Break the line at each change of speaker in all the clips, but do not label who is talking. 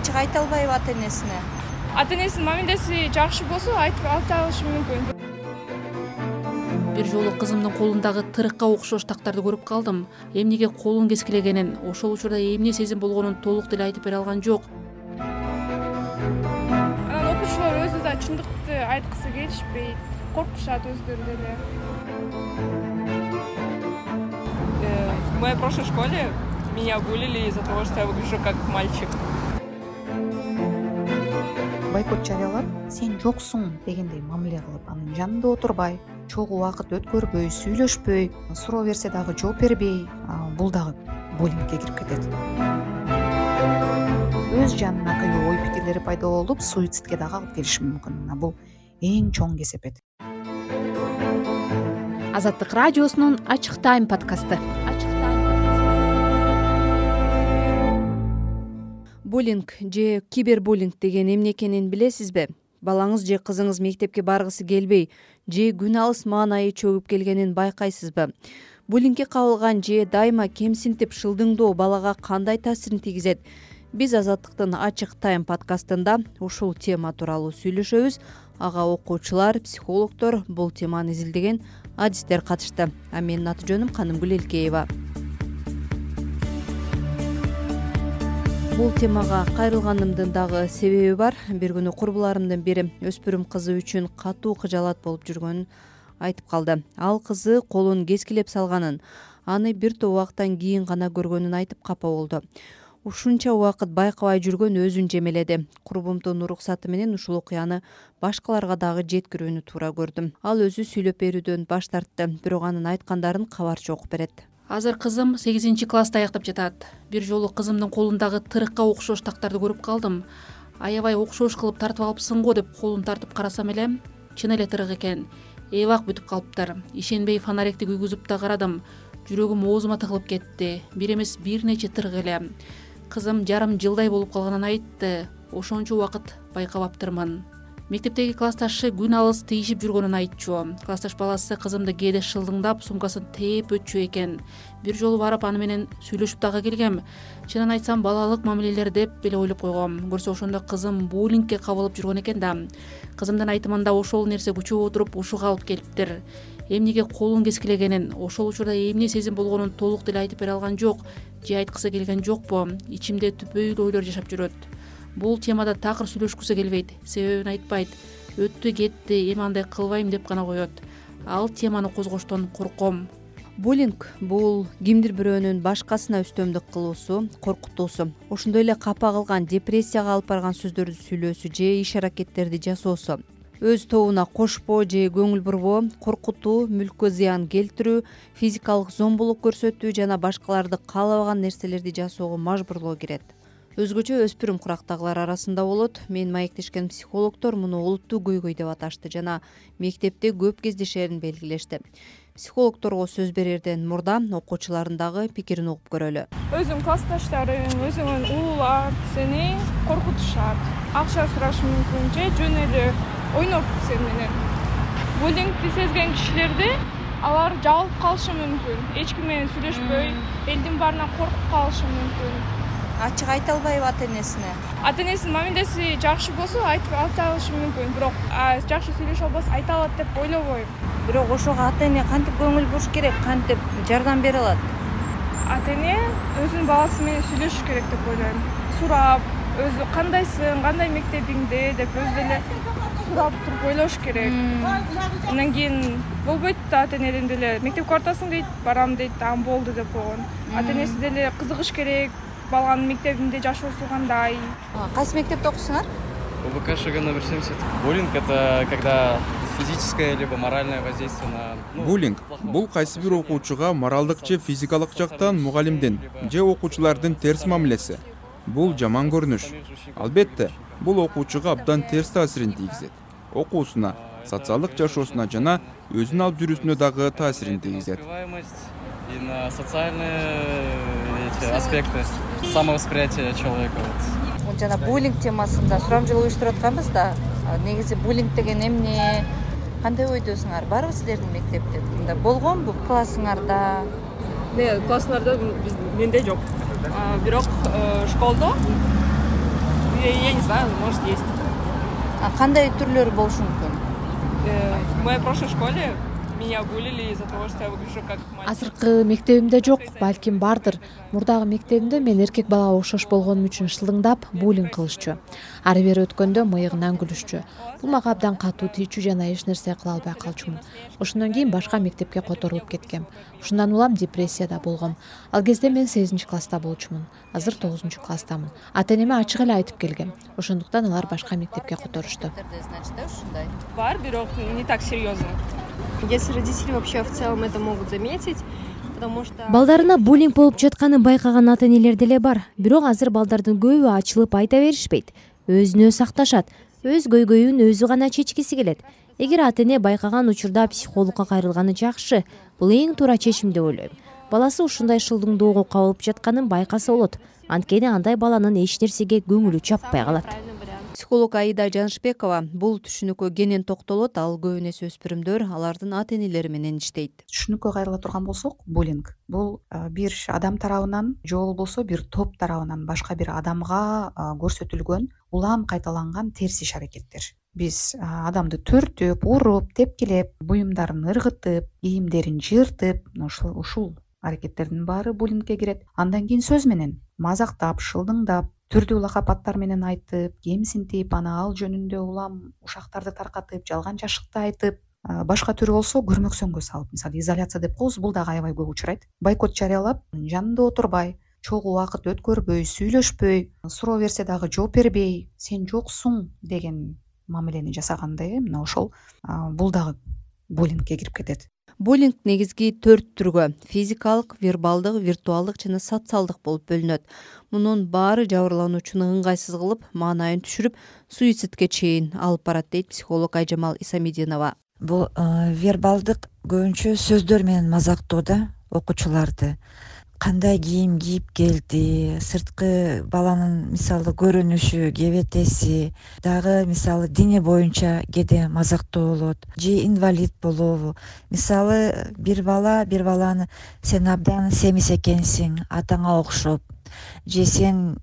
ачык айта албайбы ата энесине
ата энесинин мамилеси жакшы болсо айтып айта алышы мүмкүн.
Бир жолу кызымдын колундагы тырыкка окшош тактарды көрүп калдым. Эмнеге колун кескилегенин ошол учурда эмне сезим болгонун толук деле айтып бере алган жок.
Анан окуучулар өзү да чындыкты айткысы келишпейт коркушат өздөрү деле.
Э, в моей прошлой школе меня булили из-за того что я выгляжу как мальчик
бойкот жарыялап сен жоксуң дегендей мамиле кылып анын жанында отурбай чогуу убакыт өткөрбөй сүйлөшпөй суроо берсе дагы жооп бербей бул дагы буллингке кирип кетет. Өз жанына кыюу ой пикирлери пайда болуп суицидке дагы алып келиши мүмкүн. Мына бул эң чоң кесепет.
Азаттык радиосунун ачык тайм подкасты
буллинг же кибербуллинг деген эмне экенин билесизби? Балаңыз же кызыңыз мектепке баргысы келбей же күн алыс маанайы чөгүп келгенин байкайсызбы? Буллингке кабылган же дайыма кемсинтип шылдыңдоо балага кандай таасирин тийгизет? Биз азаттыктын ачык тайм подкастында ушул тема тууралуу сүйлөшөбүз. Ага окуучулар психологдор бул теманы изилдеген адистер катышты. А менин аты жөнүм канымгүл элкеева бул темага кайрылганымдын дагы себеби бар. Бир күнү курбуларымдын бири өспүрүм кызы үчүн катуу кыжаалат болуп жүргөнүн айтып калды. Ал кызы колун кескилеп салганын аны бир топ убакыттан кийин гана көргөнүн айтып капа болду. Ушунча убакыт байкабай жүргөн өзүн жемеледи. Курбумдун уруксаты менен ушул окуяны башкаларга дагы жеткирүүнү туура көрдүм. Ал өзү сүйлөп берүүдөн баш тартты бирок анын айткандарын кабарчы окуп берет
азыр кызым сегизинчи класста аяктап жатат. Бир жолу кызымдын колундагы тырыкка окшош тактарды көрүп калдым. Аябай окшош кылып тартып алыпсың го деп колун тартып карасам эле чын эле тырык экен. Эбак бүтүп калыптыр ишенбей фонарикти күйгүзүп да карадым. Жүрөгүм оозума тыгылып кетти. Бир эмес бир нече тырык эле. Кызым жарым жылдай болуп калганын айтты. Ошончо убакыт байкабаптырмын мектептеги классташы күн алыс тийишип жүргөнүн айтчу. Классташ баласы кызымды кээде шылдыңдап сумкасын тээп өтчү экен. Бир жолу барып аны менен сүйлөшүп дагы келгем. Чынын айтсам балалык мамилелер деп эле ойлоп койгом. Көрсө ошондо кызым буллингке кабылып жүргөн экен да. Кызымдын айтымында ошол нерсе күчөп отуруп ушуга алып келиптир. Эмнеге колун кескилегенин ошол учурда эмне сезим болгонун толук деле айтып бере алган жок же айткысы келген жокпу ичимде түпөйүлүү ойлор жашап жүрөт бул темада такыр сүйлөшкүсү келбейт себебин айтпайт. Өттү кетти эми андай кылбайм деп гана коет. Ал теманы козгоштон корком.
Буллинг бул кимдир бирөөнүн башкасына үстөмдүк кылуусу коркутуусу. Ошондой эле капа кылган депрессияга алып барган сөздөрдү сүйлөөсү же иш аракеттерди жасоосу. Өз тобуна кошпоо же көңүл бурбоо коркутуу мүлккө зыян келтирүү физикалык зомбулук көрсөтүү жана башкаларды каалабаган нерселерди жасоого мажбурлоо кирет өзгөчө өспүрүм курактагылар арасында болот. Менин маектешкен психологдор муну олуттуу көйгөй деп аташты жана мектепте көп кездешерин белгилешти. Психологдорго сөз берерден мурда окуучулардын дагы пикирин угуп көрөлү.
Өзүңдүн классташтарың өзүңдүн улуулар сени коркутушат акча сурашы мүмкүн же жөн эле ойноп сени менен. Буллингди сезген кишилерди алар жабылып калышы мүмкүн. Эч ким менен сүйлөшпөй элдин баарынан коркуп калышы мүмкүн
ачык айта албайбы ата энесине
ата энесинин мамилеси жакшы болсо айтып айта алышы мүмкүн. Бирок жакшы сүйлөшө албаса айта алат деп ойлобойм.
Бирок ошого ата эне кантип көңүл буруш керек кантип жардам бере алат?
Ата эне өзүнүн баласы менен сүйлөшүш керек деп ойлойм. Сурап өзү кандайсың кандай мектебиңде деп өзү деле сурап туруп ойлош керек. Андан кийин болбойт да ата энеден деле мектепке баратасың дейт барам дейт анан болду деп койгон ата энеси деле кызыгыш керек баланын мектебинде жашоосу кандай
кайсы мектепте окуйсуңар
убк шг номер семьдесят. Буллинг это когда физическое либо моральное воздействие на
буллинг бул кайсы бир окуучуга моралдык же физикалык жактан мугалимдин же окуучулардын терс мамилеси. Бул жаман көрүнүш. Албетте бул окуучуга абдан терс таасирин тийгизет. Окуусуна социалдык жашоосуна жана өзүн алып жүрүүсүнө дагы таасирин тийгизет.
И на социальные эти аспекты самовосприятие человека
жана буллинг темасында сурамжылоо уюштуруп атканбыз да. Негизи буллинг деген эмне? Кандай ойдосуңар? Барбы силердин мектепте. Мындай болгонбу классыңарда
классыңарда менде жок. Бирок э, школдо? Я не знаю может есть.
Кандай түрлөрү болушу мүмкүн?
Э, в моей прошлой школе меня булили из-за того что я выгляжу как
азыркы мектебимде жок балким бардыр. Мурдагы мектебимде мен эркек балага окшош болгонум үчүн шылыңдап буллинг кылышчу. Ары бери өткөндө мыйыгынан күлүшчү. Бул мага абдан катуу тийчү жана эч нерсе кыла албай калчумун. Ошондон кийин башка мектепке которулуп кеткем ушундан улам депрессияда болгом. Ал кезде мен сегизинчи класста болчумун. Азыр тогузунчу класстамын. Ата энеме ачык эле айтып келгем. Ошондуктан алар башка мектепке которушту
значит ушундай
бар бирок не так серьезно
если родители вообще в целом это могут заметить потому что
балдарына буллинг болуп жатканын байкаган ата энелер деле бар. Бирок азыр балдардын көбү ачылып айта беришпейт. Өзүн өзү сакташат өз көйгөйүн өзү гана чечкиси келет. Эгер ата эне байкаган учурда психологко кайрылганы жакшы бул эң туура чечим деп ойлойм. Баласы ушундай шылдыңдоого кабылып жатканын байкаса болот. Анткени андай баланын эч нерсеге көңүлү чаппай калат
психолог аида жанышбекова бул түшүнүккө кенен токтолот ал көбүн эсе өспүрүмдөр алардын ата энелери менен иштейт.
Түшүнүккө кайрыла турган болсок буллинг бул бир адам тарабынан же болбосо бир топ тарабынан башка бир адамга көрсөтүлгөн улам кайталанган терс иш аракеттер. Биз адамды түртүп уруп тепкилеп буюмдарын ыргытып кийимдерин жыртып ушул аракеттердин баары буллингке кирет. Андан кийин сөз менен мазактап шылдыңдап түрдүү лакап аттар менен айтып кемсинтип аны ал жөнүндө улам ушактарды таркатып жалган жашыкты айтып башка түрү болсо көрмөксөнгө салып мисалы изоляция деп коебуз бул дагы аябай көп учурайт. Бойкот жарыялап жанында отурбай чогуу убакыт өткөрбөй сүйлөшпөй суроо берсе дагы жооп бербей сен жоксуң деген мамилени жасагандай э мына ошол бул дагы буллингке кирип кетет
буллинг негизги төрт түргө физикалык вербалдык виртуалдык жана социалдык болуп бөлүнөт. Мунун баары жабырлануучуну ыңгайсыз кылып маанайын түшүрүп суицидке чейин алып барат дейт психолог айжамал исамидинова
бул вербалдык көбүнчө сөздөр менен мазактоо да окуучуларды кандай кийим кийип келди сырткы баланын мисалы көрүнүшү кебетеси дагы мисалы дене боюнча кээде мазактоо болот же инвалид болобу. Мисалы бир бала бир баланы сен абдан семиз экенсиң атаңа окшоп же сен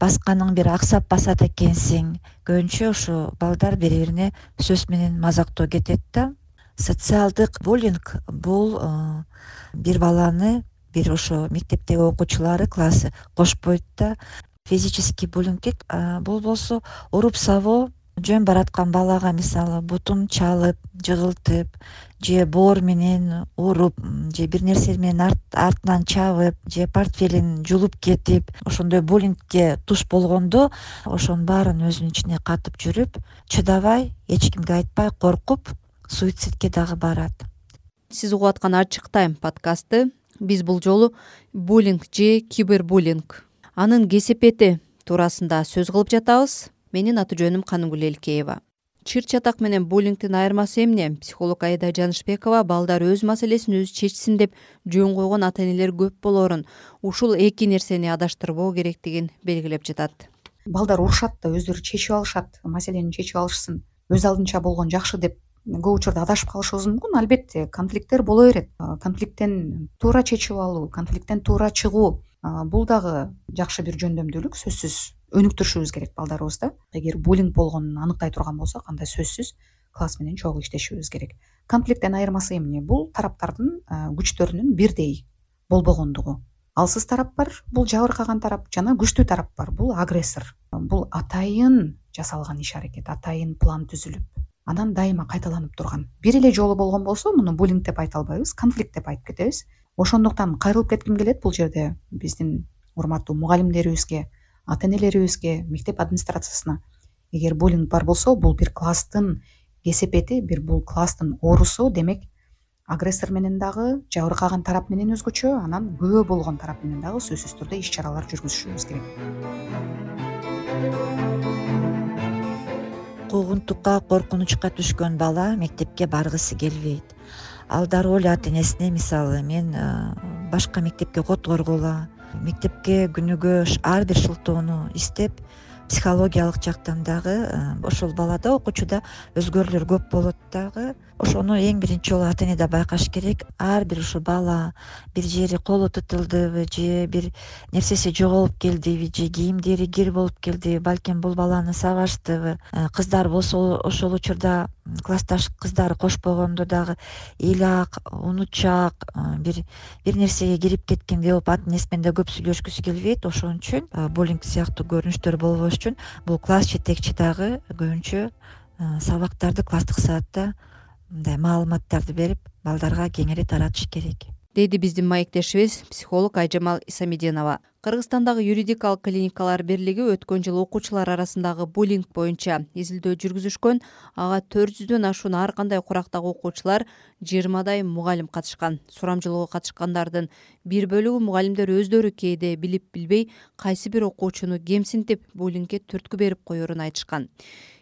басканың бир аксап басат экенсиң көбүнчө ушу балдар бири бирине сөз менен мазактоо кетет да. Социалдык буллинг бул бир баланы бир ошо мектептеги окуучулары классы кошпойт да физический буллинг бул болсо уруп сабоо жөн бараткан балага мисалы бутун чалып жыгылтып же боор менен уруп же бир нерсе менен артынан чабып же портфелин жулуп кетип ошондой буллингге туш болгондо ошонун баарын өзүнүн ичине катып жүрүп чыдабай эч кимге айтпай коркуп суицидке дагы барат.
Сиз угуп аткан ачык тайм подкасты биз бул жолу буллинг же кибербуллинг. Анын кесепети туурасында сөз кылып жатабыз. Менин аты жөнүм канымгүл элкеева. Чыр чатак менен буллингдин айырмасы эмне? Психолог аида жанышбекова балдар өз маселесин өзү чечсин деп жөн койгон ата энелер көп болоорун ушул эки нерсени адаштырбоо керектигин белгилеп жатат.
Балдар урушат да өздөрү чечип алышат маселени чечип алышсын өз алдынча болгон жакшы деп көп учурда адашып калышыбыз мүмкүн. Албетте конфликттер боло берет. Конфликттен туура чечип алуу конфликттен туура чыгуу бул дагы жакшы бир жөндөмдүүлүк сөзсүз өнүктүрүшүбүз керек балдарыбызды эгер буллинг болгонун аныктай турган болсок анда сөзсүз класс менен чогуу иштешибиз керек. Конфликттен айырмасы эмне? Бул тараптардын күчтөрүнүн бирдей болбогондугу. Алсыз тарап бар бул жабыркаган тарап жана күчтүү тарап бар бул агрессор. Бул атайын жасалган иш аракет атайын план түзүлүп анан дайыма кайталанып турган. Бир эле жолу болгон болсо муну буллинг деп айта албайбыз конфликт деп айтып кетебиз. Ошондуктан кайрылып кетким келет бул жерде биздин урматтуу мугалимдерибизге ата энелерибизге мектеп администрациясына. Эгер буллинг бар болсо бул бир класстын кесепети бир бул класстын оорусу демек агрессор менен дагы жабыркаган тарап менен өзгөчө анан күбө болгон тарап менен дагы сөзсүз түрдө иш чаралар жүргүзүшүбүз керек
куугунтукка коркунучка түшкөн бала мектепке баргысы келбейт. Ал дароо эле ата энесине мисалы мен башка мектепке которгула мектепке күнүгө ар бир шылтоону издеп психологиялык жактан дагы ошол балада окуучуда өзгөрүүлөр көп болот дагы. Ошону эң биринчи жолу ата эне да байкаш керек. Ар бир ушул бала бир жери колу тутулдубу же бир нерсеси жоголуп келдиби же кийимдери кир болуп келдиби балким бул баланы сагыштыбы кыздар болсо ошол учурда классташ кыздары кошпогондо дагы ыйлаак унутчаак бир бир нерсеге кирип кеткендей болуп ата энеси менен да көп сүйлөшкүсү келбейт. Ошон үчүн буллинг сыяктуу көрүнүштөр болбош үчүн бул класс жетекчи дагы көбүнчө сабактарды класстык саатта мындай маалыматтарды берип балдарга кеңири таратыш керек
деди биздин маектешибиз психолог айжамал исамединова кыргызстандагы юридикалык клиникалар бирлиги өткөн жылы окуучулар арасындагы буллинг боюнча изилдөө жүргүзүшкөн. Ага төрт жүздөн ашуун ар кандай курактагы окуучулар жыйырмадай мугалим катышкан. Сурамжылоого катышкандардын бир бөлүгү мугалимдер өздөрү кээде билип билбей кайсы бир окуучуну кемсинтип буллингге түрткү берип коерун айтышкан.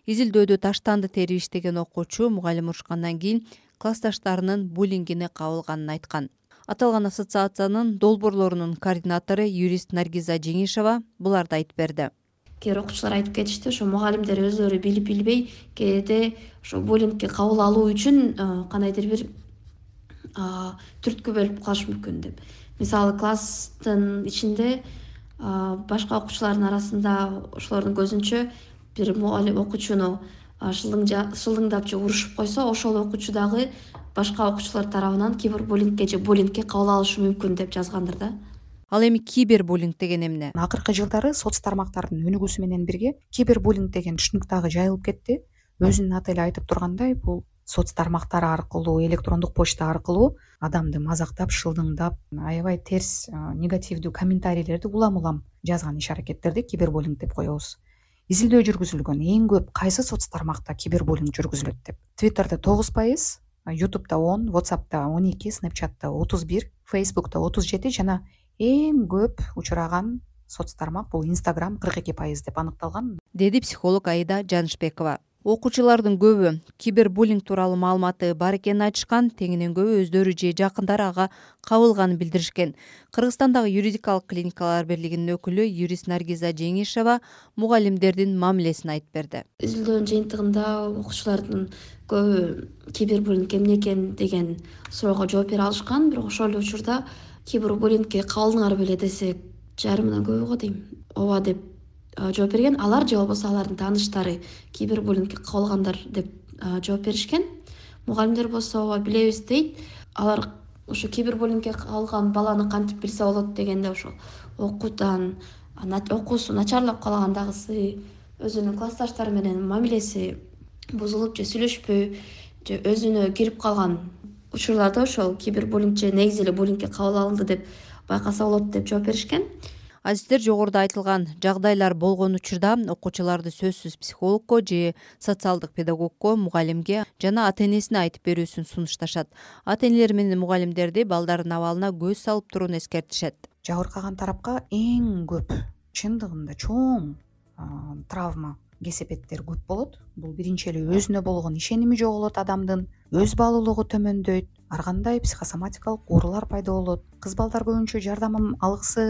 Изилдөөдө таштанды терип иштеген окуучу мугалим урушкандан кийин классташтарынын буллингине кабылганын айткан аталган ассоциациянын долбоорлорунун координатору юрист наргиза жеңишова буларды айтып берди.
Кээ бир окуучулар айтып кетишти ошо мугалимдер өздөрү билип билбей кээде ошо буллингге кабыл алуу үчүн кандайдыр бир түрткү берип калышы мүмкүн деп. Мисалы класстын ичинде башка окуучулардын арасында ошолордун көзүнчө бир мугалим окуучуну шылдыңдап же урушуп койсо ошол окуучу дагы башка окуучулар тарабынан кибербуллингге же буллингге кабыл алышы мүмкүн деп жазгандыр да.
Ал эми кибербуллинг деген эмне?
Акыркы жылдары соц тармактардын өнүгүүсү менен бирге кибербуллинг деген түшүнүк дагы жайылып кетти. Өзүнүн аты эле айтып тургандай бул соц тармактар аркылуу электрондук почта аркылуу адамды мазактап шылдыңдап аябай терс негативдүү комментарийлерди улам улам жазган иш аракеттерди кибербуллинг деп коебуз. Изилдөө жүргүзүлгөн эң көп кайсы соц тармакта кибербуллинг жүргүзүлөт деп? Твиттерде тогуз пайыз ютубта он whatsappта он эки снапчатта отуз бир фейсбукта отуз жети жана эң көп учураган соц тармак бул инстаграм кырк эки пайыз деп аныкталган.
Деди психолог аида жанышбекова окуучулардын көбү кибербуллинг тууралуу маалыматы бар экенин айтышкан тегинен көбү өздөрү же жакындары ага кабылганын билдиришкен. Кыргызстандагы юридикалык клиникалар бирлигинин өкүлү юрист наргиза жеңишова мугалимдердин мамилесин айтып берди.
Изилдөөнүн жыйынтыгында окуучулардын көбү кибербуллинг эмне экен деген суроого жооп бере алышкан. Бирок ошол эле учурда кибербуллингге кабылдыңар беле десек жарымынан көбү го дейм. Ооба деп жооп берген. Алар же болбосо алардын тааныштары кибербуллингге кабылгандар деп жооп беришкен. Мугалимдер болсо ооба билебиз дейт. Алар ошо кибербуллингге кабылган баланы кантип билсе болот дегенде ошол окуудан окуусу начарлап калгандагысы өзүнүн классташтары менен мамилеси бузулуп же сүйлөшпөй же өзүнө кирип калган учурларда ошол кибербуллинг же негизи эле буллингге кабыл алынды деп байкаса болот деп жооп беришкен
азиздер жогоруда айтылган жагдайлар болгон учурда окуучуларды сөзсүз психологко же социалдык педагогко мугалимге жана ата энесине айтып берүүсүн сунушташат. Ата энелер менен мугалимдерди балдардын абалына көз салып турууну эскертишет.
Жабыркаган тарапка эң көп чындыгында чоң травма кесепеттер көп болот бул биринчи эле өзүнө болгон ишеними жоголот адамдын. Өз баалуулугу төмөндөйт ар кандай психосоматикалык оорулар пайда болот. Кыз балдар көбүнчө жардам алгысы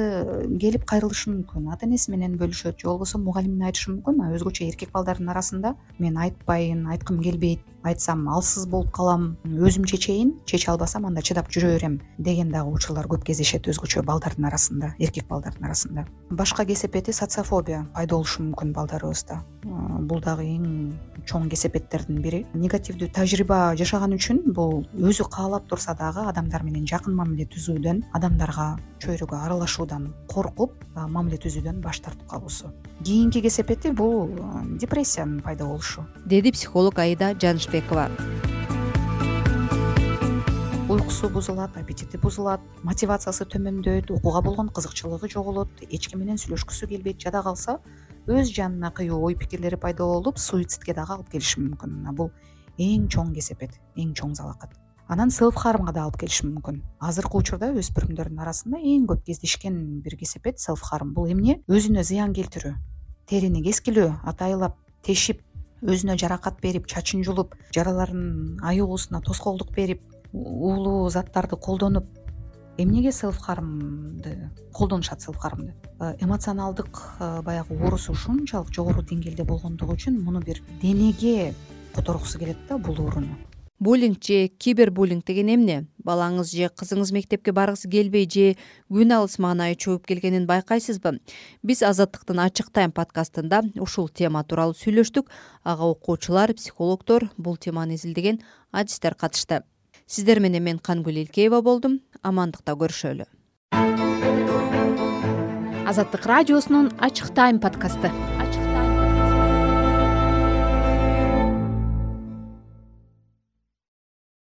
келип кайрылышы мүмкүн. Ата энеси менен бөлүшөт. Же болбосо мугалимине айтышы мүмкүн өзгөчө эркек балдардын арасында мен айтпайын айткым келбейт. Айтсам алсыз болуп калам өзүм чечейин чече албасам анда чыдап жүрө берем деген дагы учурлар көп кездешет өзгөчө балдардын арасында эркек балдардын арасында. Башка кесепети социофобия пайда болушу мүмкүн балдарыбызда. Бул дагы эң чоң кесепеттердин бири. Негативдүү тажрыйба жашаган үчүн бул өзү каалап турса дагы адамдар менен жакын мамиле түзүүдөн адамдарга чөйрөгө аралашуудан коркуп мамиле түзүүдөн баш тартып калуусу. Кийинки кесепети бул депрессиянын пайда болушу.
Деди психолог аида жанышбекова.
Уйкусу бузулат аппетити бузулат мотивациясы төмөндөйт окууга болгон кызыкчылыгы жоголот эч ким менен сүйлөшкүсү келбейт жада калса өз жанына кыюу ой пикирлери пайда болуп суицидке дагы алып келиши мүмкүн. Мына бул эң чоң кесепет эң чоң залакат. Анан селф хармга да алып келиши мүмкүн. Азыркы учурда өспүрүмдөрдүн арасында эң көп кездешкен бир кесепет селф харм бул эмне? Өзүнө зыян келтирүү терини кескилөө атайлап тешип өзүнө жаракат берип чачын жулуп жараларын айыгуусуна тоскоолдук берип уулуу заттарды колдонуп эмнеге селф кармды колдонушат селф кармды эмоционалдык баягы оорусу ушунчалык жогору деңгээлде болгондугу үчүн муну бир денеге которгусу келет да бул ооруну
буллинг же кибербуллинг деген эмне? Балаңыз же кызыңыз мектепке баргысы келбей же күн алыс маанайы чогуп келгенин байкайсызбы? Биз азаттыктын ачык тайм подкастында ушул тема тууралуу сүйлөштүк. Ага окуучулар психологдор бул теманы изилдеген адистер катышты сиздер менен мен кангүл илкеева болдум. Амандыкта көрүшөлү
азаттык радиосунун ачык тайм подкасты